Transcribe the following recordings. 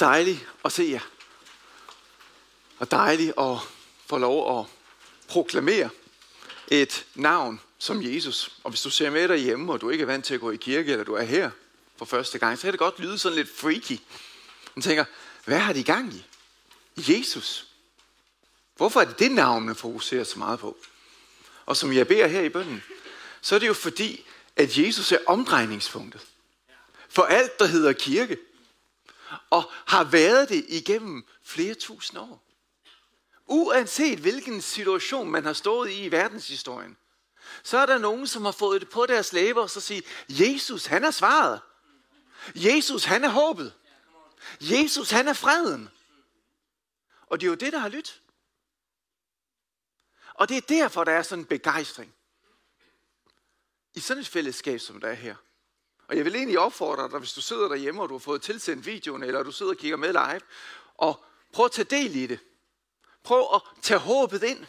dejligt at se jer. Og dejligt at få lov at proklamere et navn som Jesus. Og hvis du ser med derhjemme, og du ikke er vant til at gå i kirke, eller du er her for første gang, så kan det godt lyde sådan lidt freaky. Man tænker, hvad har de gang i? Jesus. Hvorfor er det det navn, man fokuserer så meget på? Og som jeg beder her i bønden, så er det jo fordi, at Jesus er omdrejningspunktet. For alt, der hedder kirke. Og har været det igennem flere tusind år. Uanset hvilken situation man har stået i i verdenshistorien, så er der nogen, som har fået det på deres læber og så siger, Jesus, han er svaret. Jesus, han er håbet. Jesus, han er freden. Og det er jo det, der har lyttet. Og det er derfor, der er sådan en begejstring. I sådan et fællesskab, som der er her. Og jeg vil egentlig opfordre dig, hvis du sidder derhjemme, og du har fået tilsendt videoen, eller du sidder og kigger med live, og prøv at tage del i det. Prøv at tage håbet ind.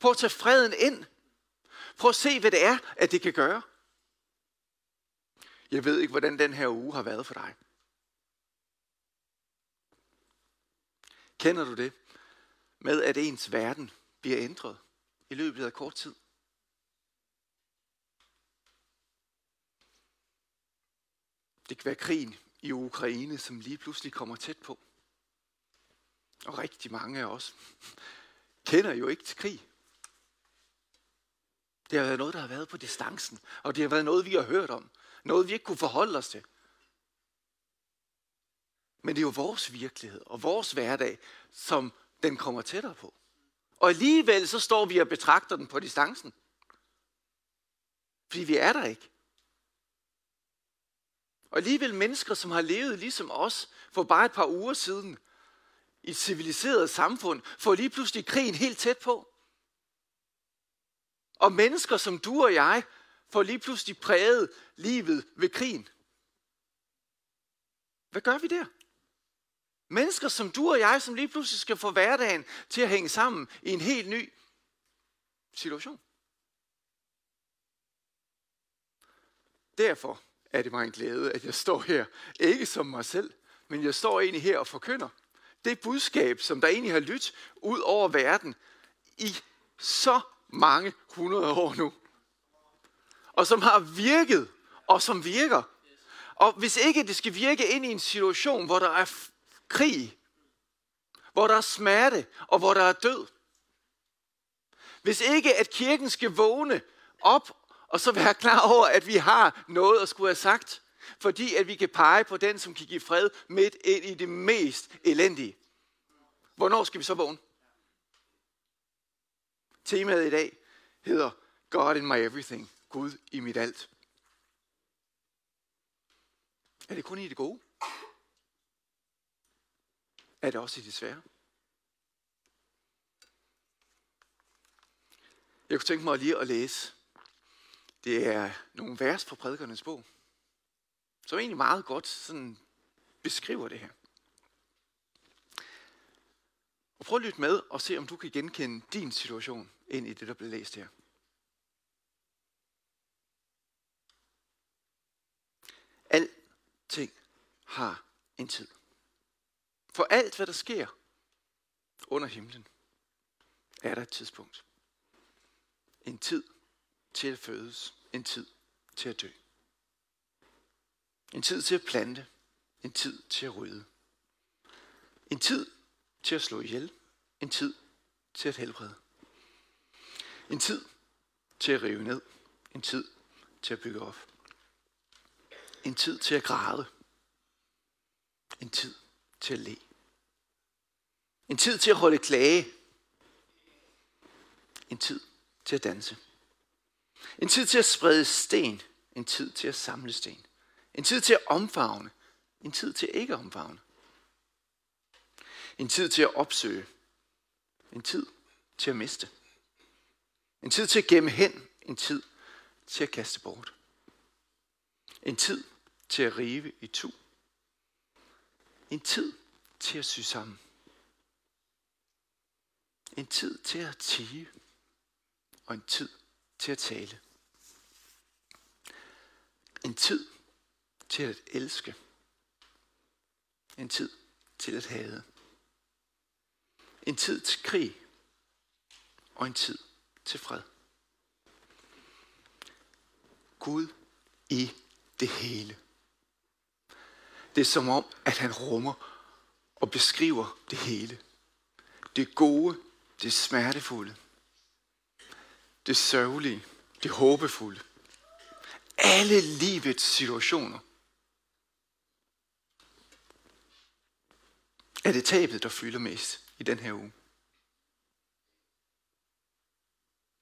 Prøv at tage freden ind. Prøv at se, hvad det er, at det kan gøre. Jeg ved ikke, hvordan den her uge har været for dig. Kender du det? Med at ens verden bliver ændret i løbet af kort tid. Det kan være krigen i Ukraine, som lige pludselig kommer tæt på. Og rigtig mange af os kender jo ikke til krig. Det har været noget, der har været på distancen, og det har været noget, vi har hørt om. Noget, vi ikke kunne forholde os til. Men det er jo vores virkelighed og vores hverdag, som den kommer tættere på. Og alligevel så står vi og betragter den på distancen. Fordi vi er der ikke. Og alligevel mennesker, som har levet ligesom os for bare et par uger siden, i et civiliseret samfund, får lige pludselig krigen helt tæt på. Og mennesker som du og jeg, får lige pludselig præget livet ved krigen. Hvad gør vi der? Mennesker som du og jeg, som lige pludselig skal få hverdagen til at hænge sammen i en helt ny situation. Derfor er det mig en glæde, at jeg står her, ikke som mig selv, men jeg står egentlig her og forkynder det budskab, som der egentlig har lyttet ud over verden i så mange hundrede år nu. Og som har virket, og som virker. Og hvis ikke det skal virke ind i en situation, hvor der er krig, hvor der er smerte, og hvor der er død. Hvis ikke at kirken skal vågne op, og så være klar over, at vi har noget at skulle have sagt, fordi at vi kan pege på den, som kan give fred midt ind i det mest elendige. Hvornår skal vi så vågne? Temaet i dag hedder God in my everything. Gud i mit alt. Er det kun i det gode? Er det også i det svære? Jeg kunne tænke mig lige at læse. Det er nogle vers fra prædikernes bog, som egentlig meget godt sådan beskriver det her. Og prøv at lytte med og se, om du kan genkende din situation ind i det, der bliver læst her. Alting har en tid. For alt, hvad der sker under himlen, er der et tidspunkt. En tid til at fødes. En tid til at dø. En tid til at plante. En tid til at rydde. En tid til at slå ihjel. En tid til at helbrede. En tid til at rive ned. En tid til at bygge op. En tid til at græde. En tid til at le. En tid til at holde klage. En tid til at danse. En tid til at sprede sten. En tid til at samle sten. En tid til at omfavne. En tid til ikke at omfavne. En tid til at opsøge. En tid til at miste. En tid til at gemme hen. En tid til at kaste bort. En tid til at rive i tu. En tid til at sy sammen. En tid til at tige. Og en tid til at tale. En tid til at elske. En tid til at hade. En tid til krig og en tid til fred. Gud i det hele. Det er som om, at han rummer og beskriver det hele. Det gode, det smertefulde, det sørgelige, det håbefulde. Alle livets situationer. Er det tabet, der fylder mest i den her uge?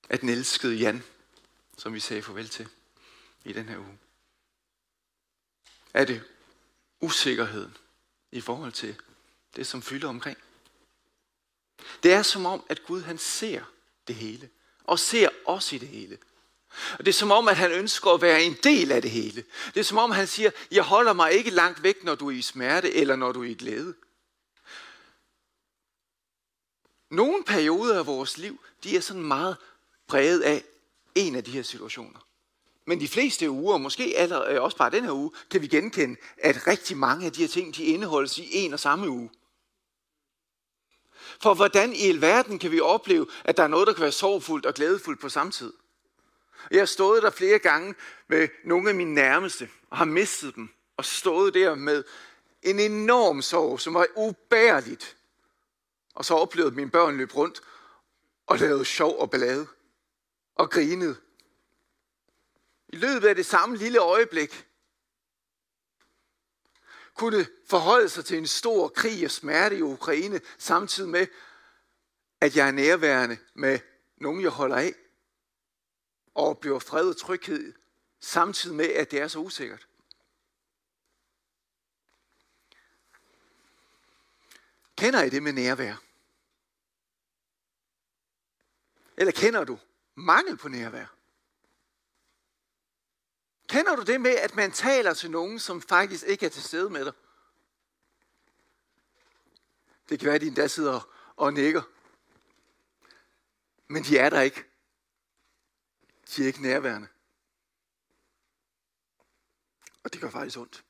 Er den elskede Jan, som vi sagde farvel til i den her uge? Er det usikkerheden i forhold til det, som fylder omkring? Det er som om, at Gud han ser det hele, og ser os i det hele. Og det er som om, at han ønsker at være en del af det hele. Det er som om, han siger, jeg holder mig ikke langt væk, når du er i smerte, eller når du er i glæde. Nogle perioder af vores liv, de er sådan meget præget af en af de her situationer. Men de fleste uger, måske allerede, øh, også bare den her uge, kan vi genkende, at rigtig mange af de her ting, de indeholdes i en og samme uge. For hvordan i alverden kan vi opleve, at der er noget, der kan være sorgfuldt og glædefuldt på samme tid? Jeg har stået der flere gange med nogle af mine nærmeste, og har mistet dem, og stået der med en enorm sorg, som var ubærligt. Og så oplevede mine børn løb rundt og lavede sjov og ballade og grinede. I løbet af det samme lille øjeblik kunne forholde sig til en stor krig og smerte i Ukraine, samtidig med, at jeg er nærværende med nogen, jeg holder af, og oplever fred og tryghed, samtidig med, at det er så usikkert. Kender I det med nærvær? Eller kender du mangel på nærvær? Kender du det med, at man taler til nogen, som faktisk ikke er til stede med dig? Det kan være, at de endda sidder og nikker. Men de er der ikke. De er ikke nærværende. Og det gør faktisk ondt.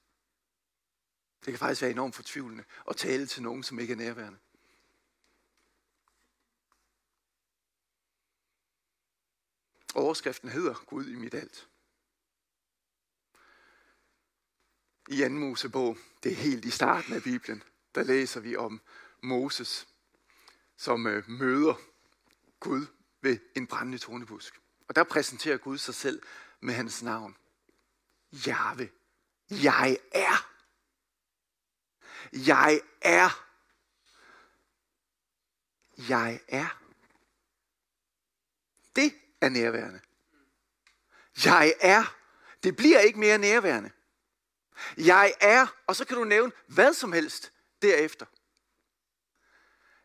Det kan faktisk være enormt fortvivlende at tale til nogen, som ikke er nærværende. Overskriften hedder Gud i mit alt. I anden Mosebog, det er helt i starten af Bibelen, der læser vi om Moses, som øh, møder Gud ved en brændende tornebusk. Og der præsenterer Gud sig selv med hans navn. Jave. Jeg er. Jeg er. Jeg er. Det er nærværende. Jeg er. Det bliver ikke mere nærværende. Jeg er, og så kan du nævne hvad som helst derefter.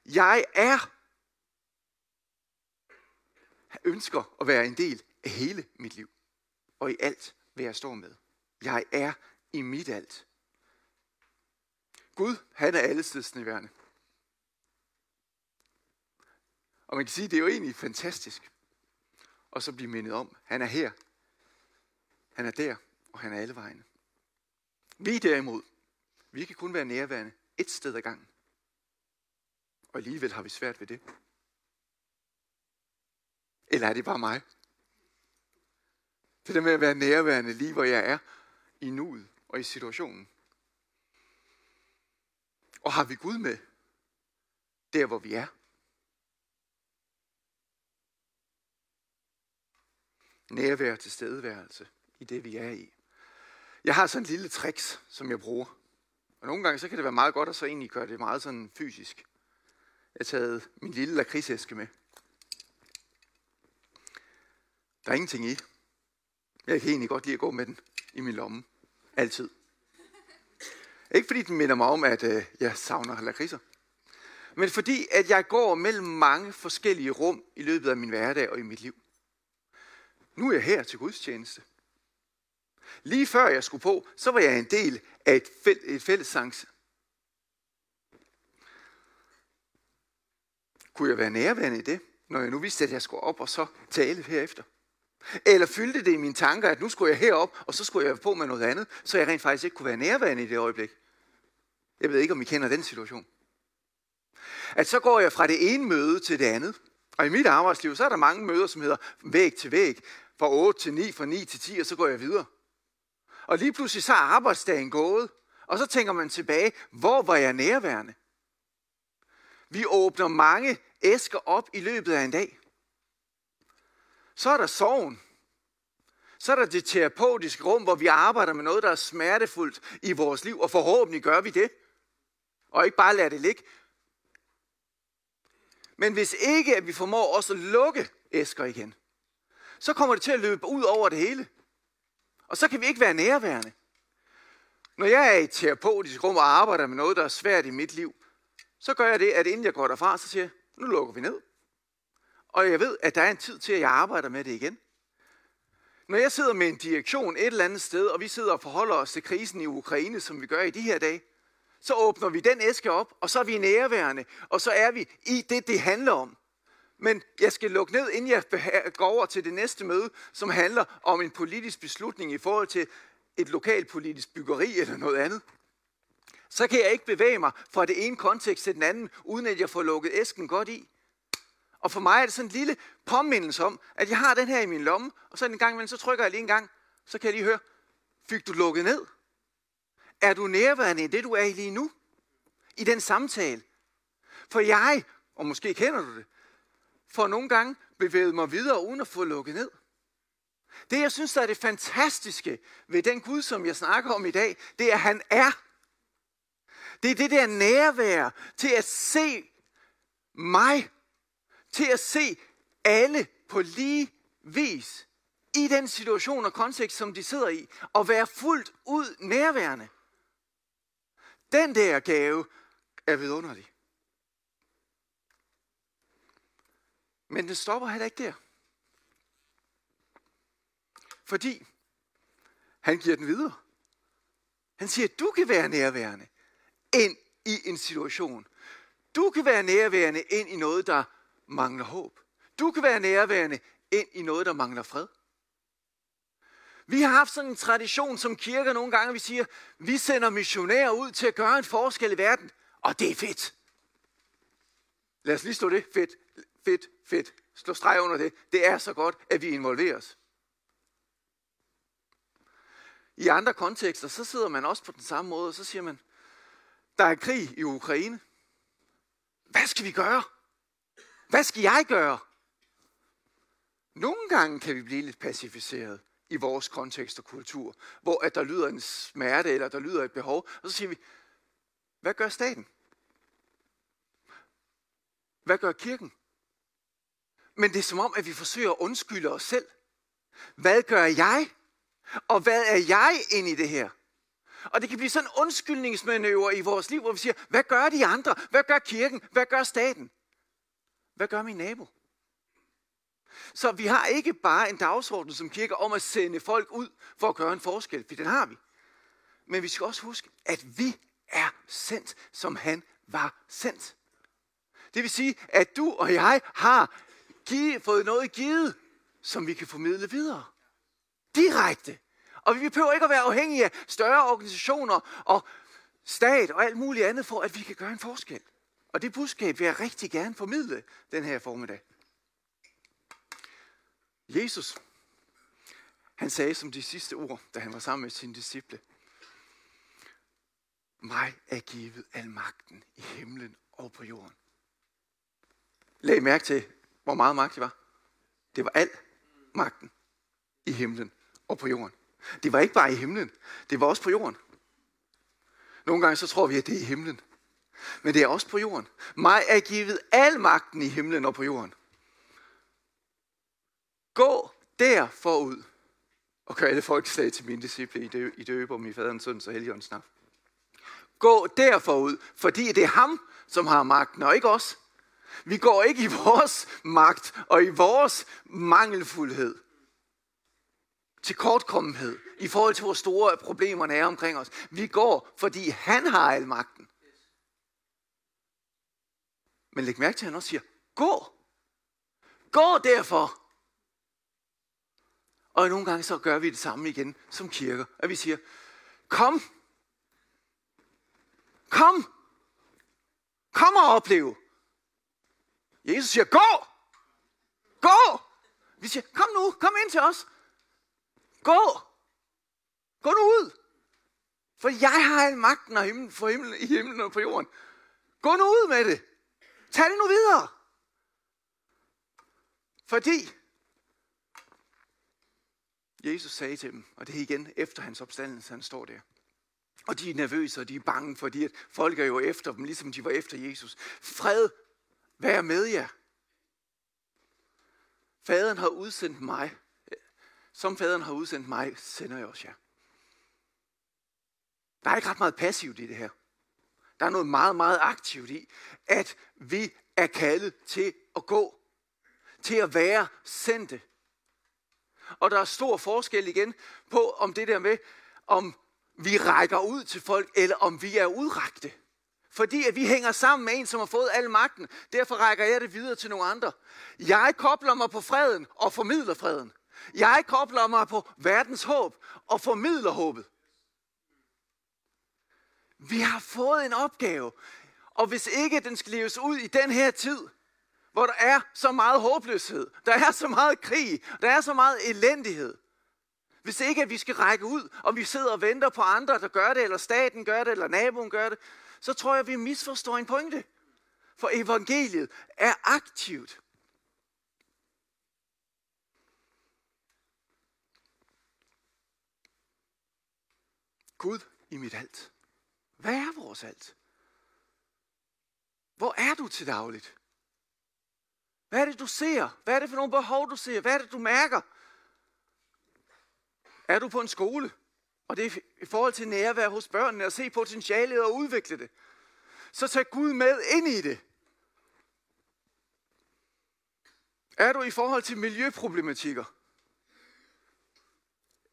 Jeg er. Jeg ønsker at være en del af hele mit liv. Og i alt, hvad jeg står med. Jeg er i mit alt. Gud, han er allestedsnærværende. Og man kan sige, det er jo egentlig fantastisk. Og så blive mindet om, han er her, han er der, og han er alle vegne. Vi derimod, vi kan kun være nærværende et sted ad gangen. Og alligevel har vi svært ved det. Eller er det bare mig? Det der med at være nærværende lige hvor jeg er, i nuet og i situationen. Og har vi Gud med, der hvor vi er? Nærvær til stedværelse i det vi er i. Jeg har sådan en lille tricks, som jeg bruger. Og nogle gange så kan det være meget godt at så egentlig gøre det meget sådan fysisk. Jeg har taget min lille lakridsæske med. Der er ingenting i. Jeg kan egentlig godt lide at gå med den i min lomme. Altid. Ikke fordi den minder mig om, at øh, jeg savner lakridser. Men fordi, at jeg går mellem mange forskellige rum i løbet af min hverdag og i mit liv. Nu er jeg her til gudstjeneste. Lige før jeg skulle på, så var jeg en del af et, fæl- et fællessangs. Kunne jeg være nærværende i det, når jeg nu vidste, at jeg skulle op og så tale herefter? Eller fyldte det i mine tanker, at nu skulle jeg herop, og så skulle jeg på med noget andet, så jeg rent faktisk ikke kunne være nærværende i det øjeblik? Jeg ved ikke, om I kender den situation. At så går jeg fra det ene møde til det andet. Og i mit arbejdsliv, så er der mange møder, som hedder væg til væg. Fra 8 til 9, fra 9 til 10, og så går jeg videre. Og lige pludselig så er arbejdsdagen gået. Og så tænker man tilbage, hvor var jeg nærværende? Vi åbner mange æsker op i løbet af en dag. Så er der sorgen. Så er der det terapeutiske rum, hvor vi arbejder med noget, der er smertefuldt i vores liv, og forhåbentlig gør vi det. Og ikke bare lade det ligge. Men hvis ikke, at vi formår også at lukke æsker igen, så kommer det til at løbe ud over det hele. Og så kan vi ikke være nærværende. Når jeg er i et terapeutisk rum og arbejder med noget, der er svært i mit liv, så gør jeg det, at inden jeg går derfra, så siger jeg, nu lukker vi ned. Og jeg ved, at der er en tid til, at jeg arbejder med det igen. Når jeg sidder med en direktion et eller andet sted, og vi sidder og forholder os til krisen i Ukraine, som vi gør i de her dage, så åbner vi den æske op, og så er vi nærværende, og så er vi i det, det handler om. Men jeg skal lukke ned, inden jeg går over til det næste møde, som handler om en politisk beslutning i forhold til et lokalpolitisk byggeri eller noget andet. Så kan jeg ikke bevæge mig fra det ene kontekst til den anden, uden at jeg får lukket æsken godt i. Og for mig er det sådan en lille påmindelse om, at jeg har den her i min lomme, og så en gang imellem, så trykker jeg lige en gang, så kan jeg lige høre, fik du lukket ned? Er du nærværende i det, du er i lige nu? I den samtale? For jeg, og måske kender du det, for nogle gange bevæget mig videre uden at få lukket ned. Det, jeg synes, der er det fantastiske ved den Gud, som jeg snakker om i dag, det er, at han er. Det er det der nærvær til at se mig, til at se alle på lige vis i den situation og kontekst, som de sidder i, og være fuldt ud nærværende. Den der gave er vidunderlig. Men det stopper heller ikke der. Fordi han giver den videre. Han siger, at du kan være nærværende ind i en situation. Du kan være nærværende ind i noget, der mangler håb. Du kan være nærværende ind i noget, der mangler fred. Vi har haft sådan en tradition som kirker nogle gange, vi siger, vi sender missionærer ud til at gøre en forskel i verden, og det er fedt. Lad os lige stå det. Fedt, fedt, fedt. Slå streg under det. Det er så godt, at vi involverer os. I andre kontekster, så sidder man også på den samme måde, og så siger man, der er krig i Ukraine. Hvad skal vi gøre? Hvad skal jeg gøre? Nogle gange kan vi blive lidt pacificeret i vores kontekst og kultur, hvor at der lyder en smerte, eller der lyder et behov, og så siger vi, hvad gør staten? Hvad gør kirken? Men det er som om, at vi forsøger at undskylde os selv. Hvad gør jeg? Og hvad er jeg ind i det her? Og det kan blive sådan en undskyldningsmanøvre i vores liv, hvor vi siger, hvad gør de andre? Hvad gør kirken? Hvad gør staten? Hvad gør min nabo? Så vi har ikke bare en dagsorden som kirke om at sende folk ud for at gøre en forskel, for den har vi. Men vi skal også huske, at vi er sendt, som han var sendt. Det vil sige, at du og jeg har give, fået noget givet, som vi kan formidle videre. Direkte. Og vi behøver ikke at være afhængige af større organisationer og stat og alt muligt andet, for at vi kan gøre en forskel. Og det budskab vil jeg rigtig gerne formidle den her formiddag. Jesus, han sagde som de sidste ord, da han var sammen med sine disciple, mig er givet al magten i himlen og på jorden. Læg mærke til, hvor meget magt det var. Det var al magten i himlen og på jorden. Det var ikke bare i himlen, det var også på jorden. Nogle gange så tror vi, at det er i himlen. Men det er også på jorden. Mig er givet al magten i himlen og på jorden. Gå der forud og gør alle folk slag til mine disciple i, dø, i døbe om i faderens, søns og heligåndens navn. Gå der forud, fordi det er ham, som har magten, og ikke os. Vi går ikke i vores magt og i vores mangelfuldhed til kortkommenhed i forhold til, hvor store problemerne er omkring os. Vi går, fordi han har al magten. Men læg mærke til, at han også siger, gå. Gå derfor. Og nogle gange så gør vi det samme igen som kirker. At vi siger, kom. kom. Kom og oplev. Jesus siger, gå. Gå. Vi siger, kom nu, kom ind til os. Gå. Gå nu ud. For jeg har al magten af himlen, for himlen, i himlen og på jorden. Gå nu ud med det. Tag det nu videre. Fordi Jesus sagde til dem, og det er igen efter hans opstandelse, han står der. Og de er nervøse, og de er bange, fordi at folk er jo efter dem, ligesom de var efter Jesus. Fred, vær med jer. Faderen har udsendt mig. Som faderen har udsendt mig, sender jeg også jer. Der er ikke ret meget passivt i det her. Der er noget meget, meget aktivt i, at vi er kaldet til at gå. Til at være sendte. Og der er stor forskel igen på, om det der med, om vi rækker ud til folk, eller om vi er udrakte. Fordi at vi hænger sammen med en, som har fået al magten. Derfor rækker jeg det videre til nogle andre. Jeg kobler mig på freden og formidler freden. Jeg kobler mig på verdens håb og formidler håbet. Vi har fået en opgave, og hvis ikke den skal leves ud i den her tid, hvor der er så meget håbløshed, der er så meget krig, der er så meget elendighed, hvis ikke at vi skal række ud, og vi sidder og venter på andre, der gør det, eller staten gør det, eller naboen gør det, så tror jeg, at vi misforstår en pointe. For evangeliet er aktivt. Gud i mit alt. Hvad er vores alt? Hvor er du til dagligt? Hvad er det, du ser? Hvad er det for nogle behov, du ser? Hvad er det, du mærker? Er du på en skole? Og det er i forhold til nærvær hos børnene og se potentialet og udvikle det. Så tag Gud med ind i det. Er du i forhold til miljøproblematikker?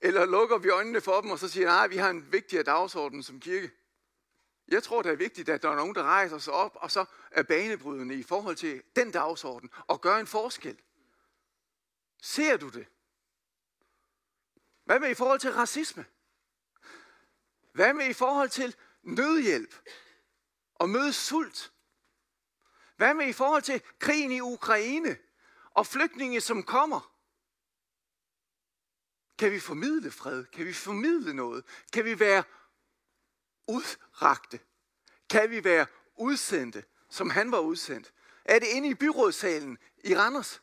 Eller lukker vi øjnene for dem og så siger, nej, vi har en vigtigere dagsorden som kirke? Jeg tror, det er vigtigt, at der er nogen, der rejser sig op og så er banebrydende i forhold til den dagsorden og gør en forskel. Ser du det? Hvad med i forhold til racisme? Hvad med i forhold til nødhjælp og møde sult? Hvad med i forhold til krigen i Ukraine og flygtninge, som kommer? Kan vi formidle fred? Kan vi formidle noget? Kan vi være udrakte? Kan vi være udsendte, som han var udsendt? Er det inde i byrådssalen i Randers,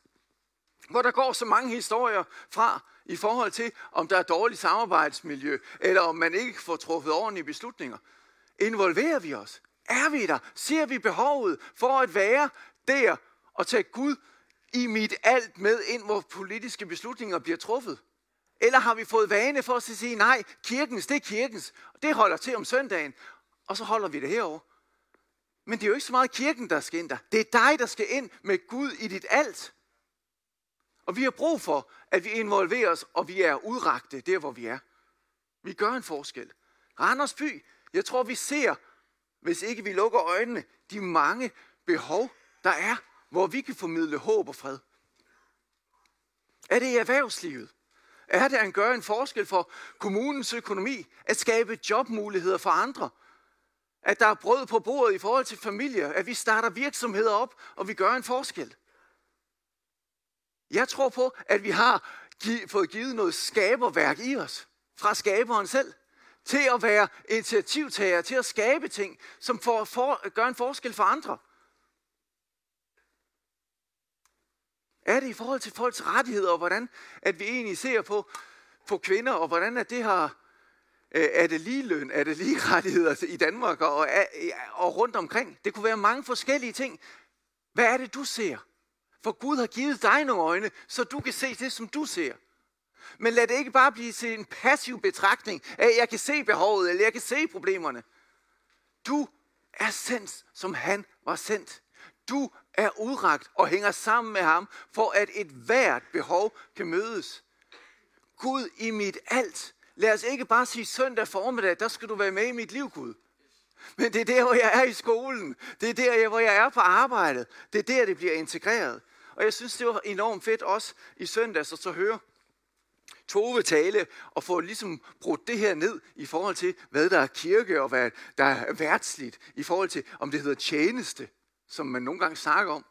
hvor der går så mange historier fra i forhold til, om der er dårligt samarbejdsmiljø, eller om man ikke får truffet ordentlige beslutninger? Involverer vi os? Er vi der? Ser vi behovet for at være der og tage Gud i mit alt med ind, hvor politiske beslutninger bliver truffet? Eller har vi fået vane for at sige, nej, kirkens, det er kirkens, det holder til om søndagen, og så holder vi det herover. Men det er jo ikke så meget kirken, der skal ind der. Det er dig, der skal ind med Gud i dit alt. Og vi har brug for, at vi involverer os, og vi er udragte der, hvor vi er. Vi gør en forskel. Randers by, jeg tror, vi ser, hvis ikke vi lukker øjnene, de mange behov, der er, hvor vi kan formidle håb og fred. Er det i erhvervslivet? Er det at gøre en forskel for kommunens økonomi? At skabe jobmuligheder for andre? At der er brød på bordet i forhold til familier? At vi starter virksomheder op, og vi gør en forskel? Jeg tror på, at vi har fået givet noget skaberværk i os fra skaberen selv til at være initiativtager, til at skabe ting, som for, for, gør en forskel for andre. Er det i forhold til folks rettigheder, og hvordan at vi egentlig ser på, på kvinder, og hvordan at det har, øh, er det lige løn, er det lige rettigheder i Danmark og, og rundt omkring. Det kunne være mange forskellige ting. Hvad er det, du ser? For Gud har givet dig nogle øjne, så du kan se det, som du ser. Men lad det ikke bare blive til en passiv betragtning af, at jeg kan se behovet, eller jeg kan se problemerne. Du er sendt, som han var sendt. Du er udragt og hænger sammen med ham, for at et hvert behov kan mødes. Gud i mit alt. Lad os ikke bare sige søndag formiddag, der skal du være med i mit liv, Gud. Men det er der, hvor jeg er i skolen. Det er der, hvor jeg er på arbejdet. Det er der, det bliver integreret. Og jeg synes, det var enormt fedt også i søndags at så høre Tove tale og få ligesom brudt det her ned i forhold til, hvad der er kirke og hvad der er værtsligt, i forhold til, om det hedder tjeneste, som man nogle gange snakker om.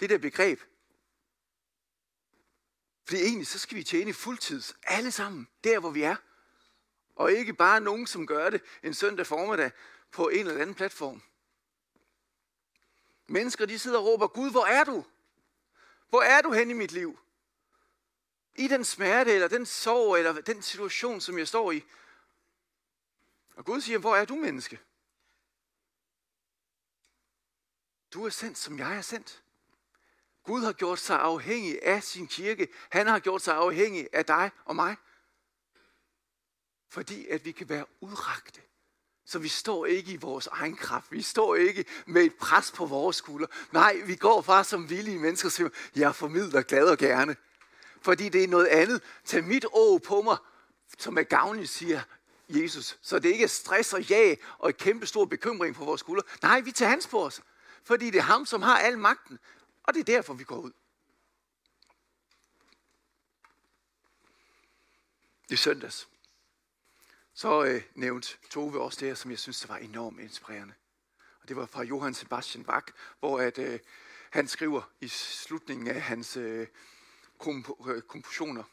Det der begreb. Fordi egentlig, så skal vi tjene fuldtids, alle sammen, der hvor vi er. Og ikke bare nogen, som gør det en søndag formiddag på en eller anden platform. Mennesker, de sidder og råber, Gud, hvor er du? Hvor er du hen i mit liv? I den smerte, eller den sorg, eller den situation, som jeg står i. Og Gud siger, hvor er du menneske? Du er sendt, som jeg er sendt. Gud har gjort sig afhængig af sin kirke. Han har gjort sig afhængig af dig og mig. Fordi at vi kan være udragte. Så vi står ikke i vores egen kraft. Vi står ikke med et pres på vores skulder. Nej, vi går bare som villige mennesker, som jeg formidler glad og gerne. Fordi det er noget andet. Tag mit å på mig, som er gavnligt, siger Jesus. Så det ikke er stress og jag og et kæmpe stor bekymring på vores skulder. Nej, vi tager hans på os. Fordi det er ham, som har al magten. Og det er derfor, vi går ud. Det er søndags så øh, nævnte Tove også det her, som jeg synes, det var enormt inspirerende. Og det var fra Johann Sebastian Bach, hvor at, øh, han skriver i slutningen af hans øh, komp- øh, kompositioner,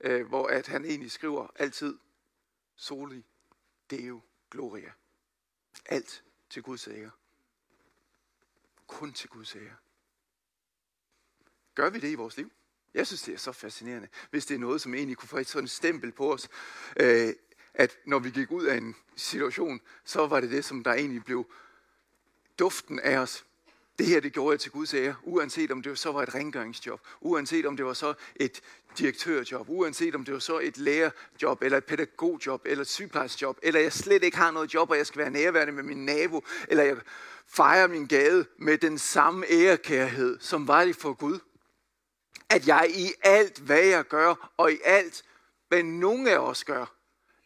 øh, hvor at han egentlig skriver altid Soli Deo Gloria. Alt til Guds ære. Kun til Guds ære. Gør vi det i vores liv? Jeg synes, det er så fascinerende, hvis det er noget, som egentlig kunne få et sådan stempel på os, øh, at når vi gik ud af en situation, så var det det, som der egentlig blev duften af os. Det her, det gjorde jeg til Guds ære, uanset om det så var et rengøringsjob, uanset om det var så et direktørjob, uanset om det var så et lærerjob, eller et pædagogjob, eller et sygeplejersjob, eller jeg slet ikke har noget job, og jeg skal være nærværende med min nabo, eller jeg fejrer min gade med den samme ærekærhed, som var det for Gud at jeg i alt, hvad jeg gør, og i alt, hvad nogen af os gør,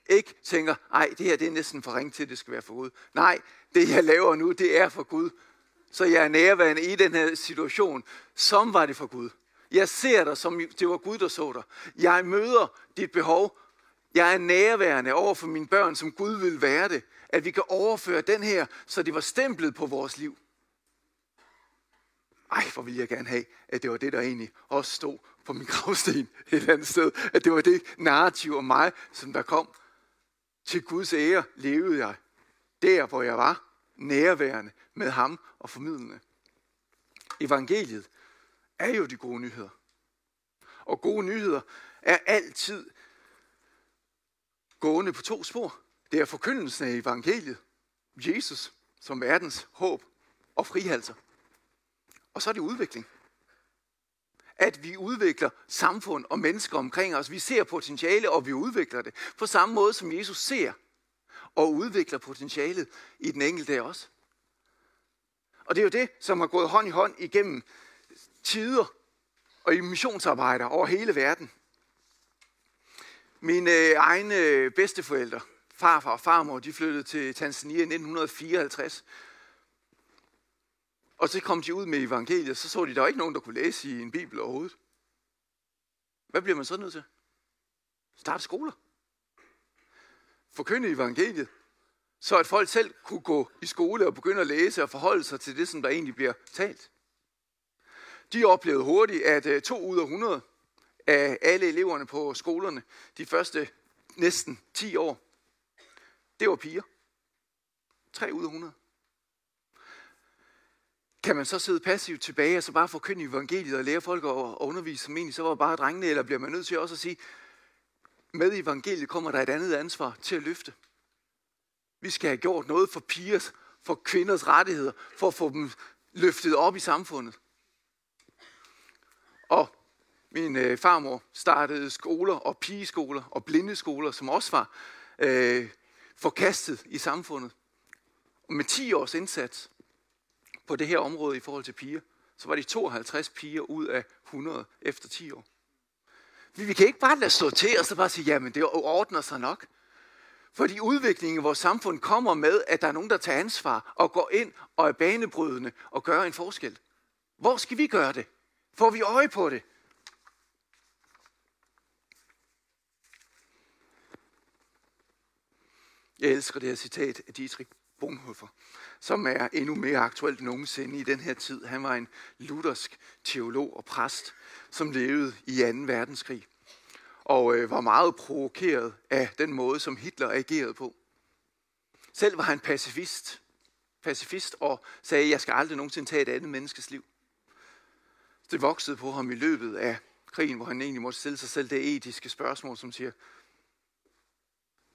ikke tænker, ej, det her det er næsten for ring til, det skal være for Gud. Nej, det jeg laver nu, det er for Gud. Så jeg er nærværende i den her situation, som var det for Gud. Jeg ser dig, som det var Gud, der så dig. Jeg møder dit behov. Jeg er nærværende over for mine børn, som Gud vil være det. At vi kan overføre den her, så det var stemplet på vores liv. Ej, hvor vil jeg gerne have, at det var det, der egentlig også stod på min gravsten et eller andet sted. At det var det narrativ om mig, som der kom. Til Guds ære levede jeg der, hvor jeg var, nærværende med ham og formidlende. Evangeliet er jo de gode nyheder. Og gode nyheder er altid gående på to spor. Det er forkyndelsen af evangeliet. Jesus som verdens håb og frihalser. Og så er det udvikling. At vi udvikler samfund og mennesker omkring os. Vi ser potentiale, og vi udvikler det. På samme måde som Jesus ser og udvikler potentialet i den enkelte af os. Og det er jo det, som har gået hånd i hånd igennem tider og i missionsarbejder over hele verden. Mine øh, egne øh, bedsteforældre, farfar og farmor, de flyttede til Tanzania i 1954 og så kom de ud med evangeliet, så så de, der var ikke nogen, der kunne læse i en bibel overhovedet. Hvad bliver man så nødt til? Start skoler. Forkynde evangeliet, så at folk selv kunne gå i skole og begynde at læse og forholde sig til det, som der egentlig bliver talt. De oplevede hurtigt, at øh, to ud af 100 af alle eleverne på skolerne, de første næsten 10 år, det var piger. 3 ud af 100 kan man så sidde passivt tilbage og så bare forkynde evangeliet og lære folk at undervise som egentlig så var bare drengene, eller bliver man nødt til også at sige, med evangeliet kommer der et andet ansvar til at løfte. Vi skal have gjort noget for pigers, for kvinders rettigheder, for at få dem løftet op i samfundet. Og min øh, farmor startede skoler og pigeskoler og blindeskoler, som også var øh, forkastet i samfundet. Og med 10 års indsats, på det her område i forhold til piger, så var de 52 piger ud af 100 efter 10 år. Vi kan ikke bare lade stå til og så bare sige, jamen det ordner sig nok. Fordi udviklingen i vores samfund kommer med, at der er nogen, der tager ansvar og går ind og er banebrydende og gør en forskel. Hvor skal vi gøre det? Får vi øje på det? Jeg elsker det her citat af Dietrich Bonhoeffer, som er endnu mere aktuelt end nogensinde i den her tid. Han var en luthersk teolog og præst, som levede i 2. verdenskrig, og øh, var meget provokeret af den måde, som Hitler agerede på. Selv var han pacifist, pacifist og sagde, jeg skal aldrig nogensinde tage et andet menneskes liv. Det voksede på ham i løbet af krigen, hvor han egentlig måtte stille sig selv det etiske spørgsmål, som siger,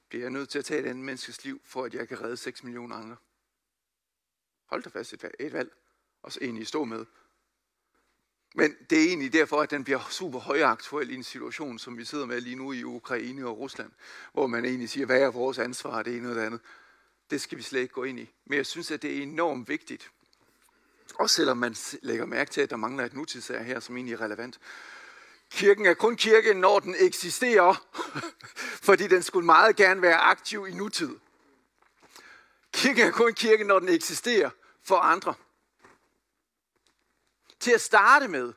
bliver jeg nødt til at tage et andet menneskes liv, for at jeg kan redde 6 millioner andre? Hold da fast et, et valg, og så egentlig stå med. Men det er egentlig derfor, at den bliver super højaktuel i en situation, som vi sidder med lige nu i Ukraine og Rusland, hvor man egentlig siger, hvad er vores ansvar, det ene og det andet. Det skal vi slet ikke gå ind i. Men jeg synes, at det er enormt vigtigt, også selvom man lægger mærke til, at der mangler et nutidsær her, som egentlig er relevant. Kirken er kun kirke, når den eksisterer, fordi den skulle meget gerne være aktiv i nutid. Kirken er kun kirke, når den eksisterer for andre. Til at starte med,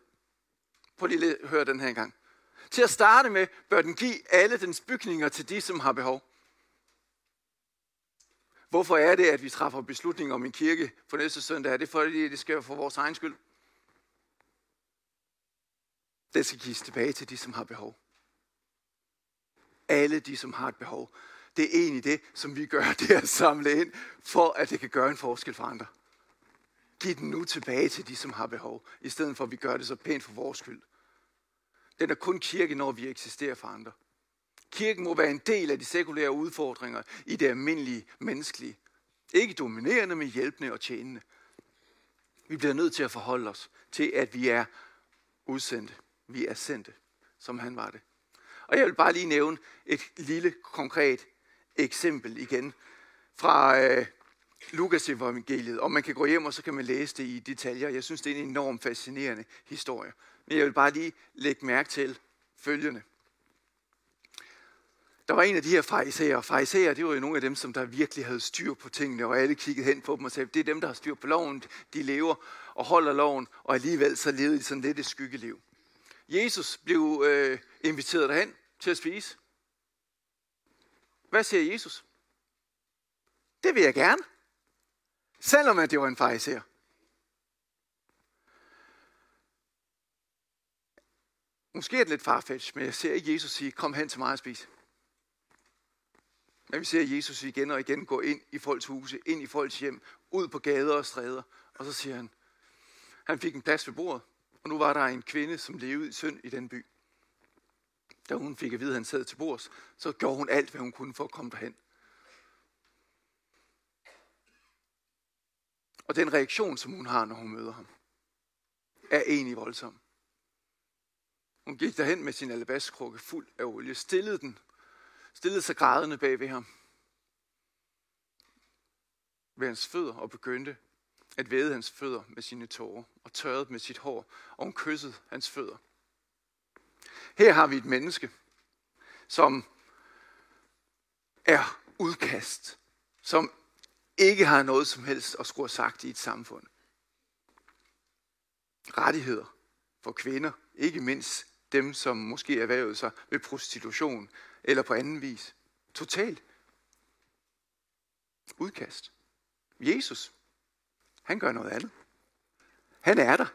prøv lige at høre den her gang. Til at starte med, bør den give alle dens bygninger til de, som har behov. Hvorfor er det, at vi træffer beslutninger om en kirke for næste søndag? Er det fordi, det skal være for vores egen skyld? Det skal gives tilbage til de, som har behov. Alle de, som har et behov. Det er egentlig det, som vi gør, det er at samle ind, for at det kan gøre en forskel for andre. Giv den nu tilbage til de, som har behov, i stedet for at vi gør det så pænt for vores skyld. Den er kun kirke, når vi eksisterer for andre. Kirken må være en del af de sekulære udfordringer i det almindelige menneskelige. Ikke dominerende, men hjælpende og tjenende. Vi bliver nødt til at forholde os til, at vi er udsendte. Vi er sendte, som han var det. Og jeg vil bare lige nævne et lille konkret eksempel igen fra øh, Lukas evangeliet. Og man kan gå hjem, og så kan man læse det i detaljer. Jeg synes, det er en enormt fascinerende historie. Men jeg vil bare lige lægge mærke til følgende. Der var en af de her fariserer. Fariserer, det var jo nogle af dem, som der virkelig havde styr på tingene, og alle kiggede hen på dem og sagde, det er dem, der har styr på loven, de lever og holder loven, og alligevel så levede de sådan lidt et skyggeliv. Jesus blev øh, inviteret derhen til at spise. Hvad siger Jesus? Det vil jeg gerne. Selvom at det var en fariser. Måske er det lidt farfetch, men jeg ser ikke Jesus sige, kom hen til mig og spis. Men vi ser Jesus igen og igen gå ind i folks huse, ind i folks hjem, ud på gader og stræder. Og så siger han, han fik en plads ved bordet, og nu var der en kvinde, som levede i synd i den by. Da hun fik at vide, at han sad til bords, så gjorde hun alt, hvad hun kunne for at komme derhen. Og den reaktion, som hun har, når hun møder ham, er egentlig voldsom. Hun gik derhen med sin alabastkrukke fuld af olie, stillede den stillede sig grædende bag ved ham ved hans fødder og begyndte at væde hans fødder med sine tårer og tørrede med sit hår, og hun kyssede hans fødder. Her har vi et menneske, som er udkast, som ikke har noget som helst at skulle have sagt i et samfund. Rettigheder for kvinder, ikke mindst dem, som måske erhvervede sig ved prostitution eller på anden vis. Totalt. Udkast. Jesus, han gør noget andet. Han er der.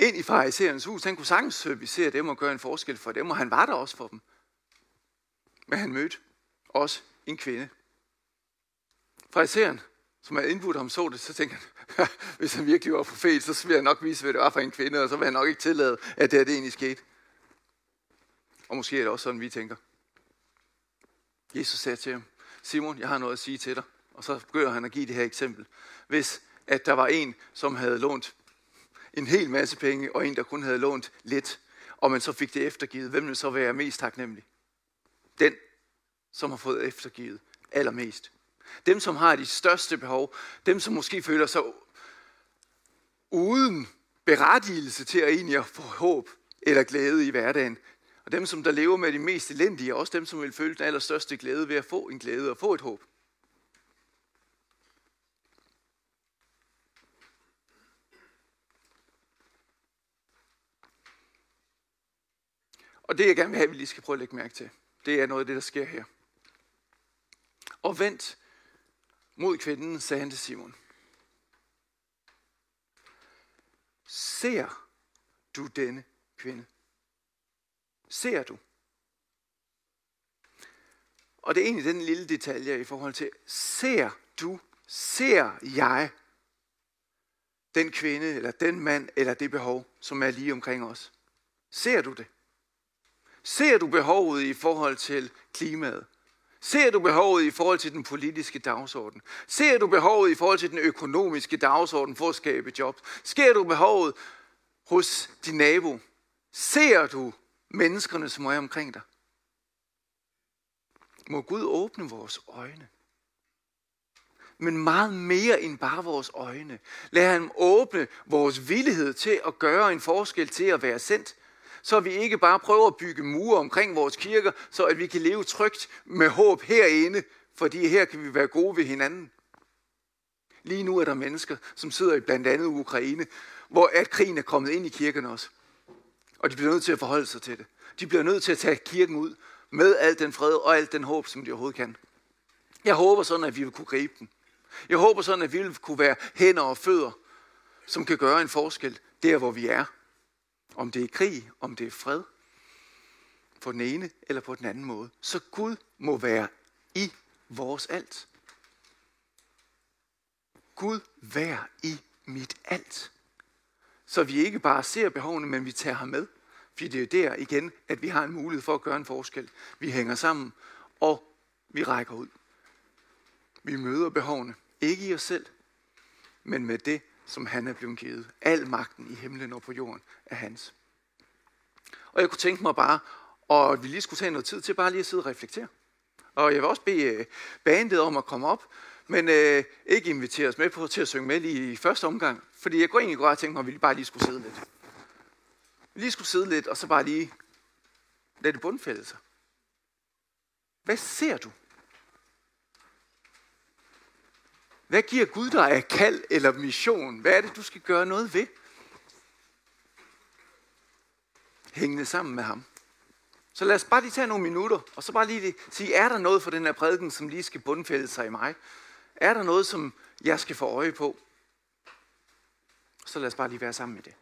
Ind i fariserens hus, han kunne sagtens servicere dem og gøre en forskel for dem, og han var der også for dem. Men han mødte også en kvinde. Fariseren, som havde indbudt ham, så det, så tænkte han, hvis han virkelig var profet, så ville jeg nok vise, hvad det var for en kvinde, og så vil han nok ikke tillade, at det, her, det egentlig skete. Og måske er det også sådan, vi tænker. Jesus sagde til ham, Simon, jeg har noget at sige til dig. Og så begynder han at give det her eksempel. Hvis at der var en, som havde lånt en hel masse penge, og en, der kun havde lånt lidt, og man så fik det eftergivet, hvem vil så være mest taknemmelig? Den, som har fået eftergivet allermest. Dem, som har de største behov. Dem, som måske føler sig uden berettigelse til at egentlig at få håb eller glæde i hverdagen. Og dem, som der lever med de mest elendige, er også dem, som vil føle den allerstørste glæde ved at få en glæde og få et håb. Og det, jeg gerne vil have, at vi lige skal prøve at lægge mærke til, det er noget af det, der sker her. Og vendt mod kvinden, sagde han til Simon. Ser du denne kvinde? Ser du? Og det er egentlig den lille detalje i forhold til, ser du, ser jeg den kvinde, eller den mand, eller det behov, som er lige omkring os? Ser du det? Ser du behovet i forhold til klimaet? Ser du behovet i forhold til den politiske dagsorden? Ser du behovet i forhold til den økonomiske dagsorden for at skabe job? Ser du behovet hos din nabo? Ser du menneskerne, som er omkring dig? Må Gud åbne vores øjne. Men meget mere end bare vores øjne. Lad ham åbne vores villighed til at gøre en forskel til at være sendt så vi ikke bare prøver at bygge mure omkring vores kirker, så at vi kan leve trygt med håb herinde, fordi her kan vi være gode ved hinanden. Lige nu er der mennesker, som sidder i blandt andet Ukraine, hvor at krigen er kommet ind i kirken også. Og de bliver nødt til at forholde sig til det. De bliver nødt til at tage kirken ud med al den fred og alt den håb, som de overhovedet kan. Jeg håber sådan, at vi vil kunne gribe den. Jeg håber sådan, at vi vil kunne være hænder og fødder, som kan gøre en forskel der, hvor vi er. Om det er krig, om det er fred, på den ene eller på den anden måde. Så Gud må være i vores alt. Gud vær i mit alt. Så vi ikke bare ser behovene, men vi tager ham med. Fordi det er der igen, at vi har en mulighed for at gøre en forskel. Vi hænger sammen, og vi rækker ud. Vi møder behovene, ikke i os selv, men med det, som han er blevet givet. Al magten i himlen og på jorden er hans. Og jeg kunne tænke mig bare, og vi lige skulle tage noget tid til bare lige at sidde og reflektere. Og jeg vil også bede øh, bandet om at komme op, men øh, ikke invitere os med på til at synge med lige i første omgang. Fordi jeg kunne egentlig godt tænke mig, at vi bare lige skulle sidde lidt. Vi lige skulle sidde lidt, og så bare lige lade det bundfælde sig. Hvad ser du? Hvad giver Gud dig af kald eller mission? Hvad er det, du skal gøre noget ved? Hængende sammen med ham. Så lad os bare lige tage nogle minutter, og så bare lige sige, er der noget for den her prædiken, som lige skal bundfælde sig i mig? Er der noget, som jeg skal få øje på? Så lad os bare lige være sammen med det.